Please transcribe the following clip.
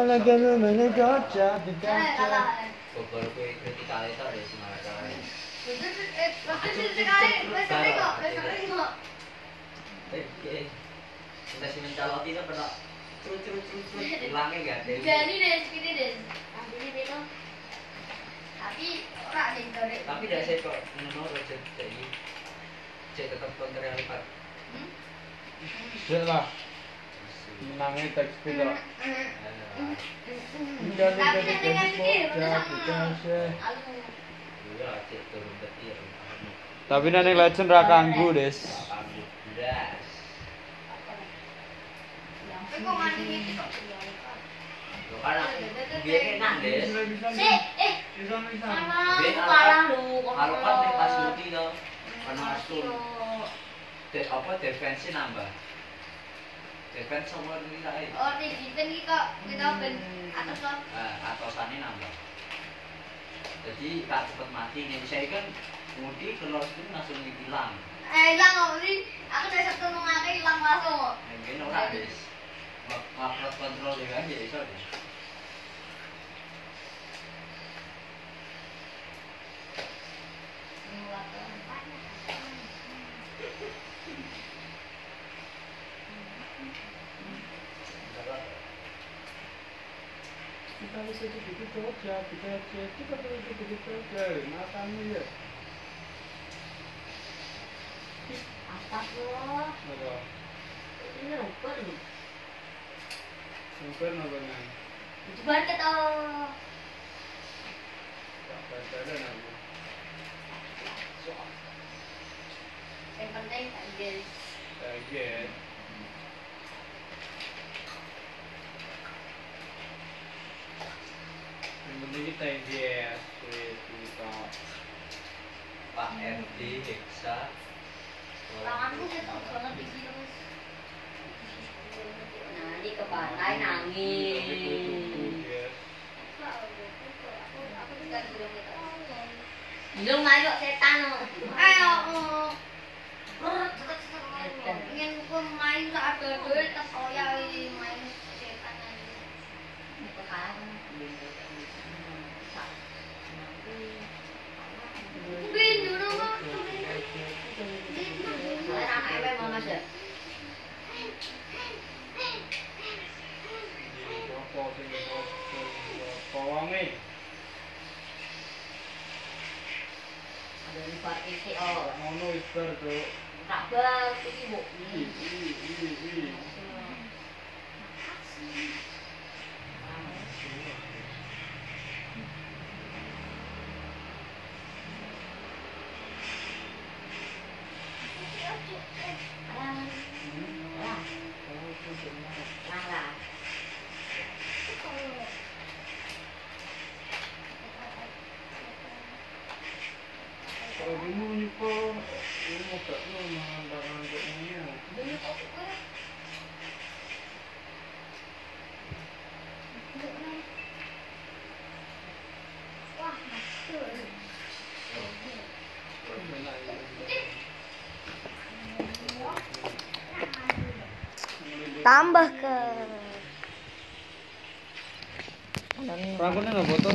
Malagano na nagkotsa, bigkotsa. Kita mentaloti itu pernah crut crut crut crut hilangnya gak deh. Jadi deh segini deh. Tapi ini bego. Tapi ora deh kore. Tapi dah saya kok ngono kok jadi saya tetap kontrol lipat. Hmm? Jelas. menangnya teks hmm. kita tapi nanti kan ini sama tapi nanti legend rakanggu des kalau kan kita apa defensi nambah Deben sumur ini lah eh. Oh, di sini nih kok kita hmm. ben atasan. Nah, eh, atasannya nambah. Jadi tak cepat mati nih. Saya kan mudi kalau sini langsung dibilang. Eh, hilang kok ini. Aku dari satu mengaku hilang langsung. Mungkin orang habis. Maklumat kontrol juga aja, itu aja. там если ты купишь вот я купят тебе ты который ты купишь вот я на там не есть а так вот да и не упер ну anti heksa tanganku gitu banget di sini nah di ke pantai nangis belum ayo setan ayo ingin gue main tak ada duit tak dari part ini oh mau tak ber ini bu ini ini ini tambah ke Rangkunya nggak botol.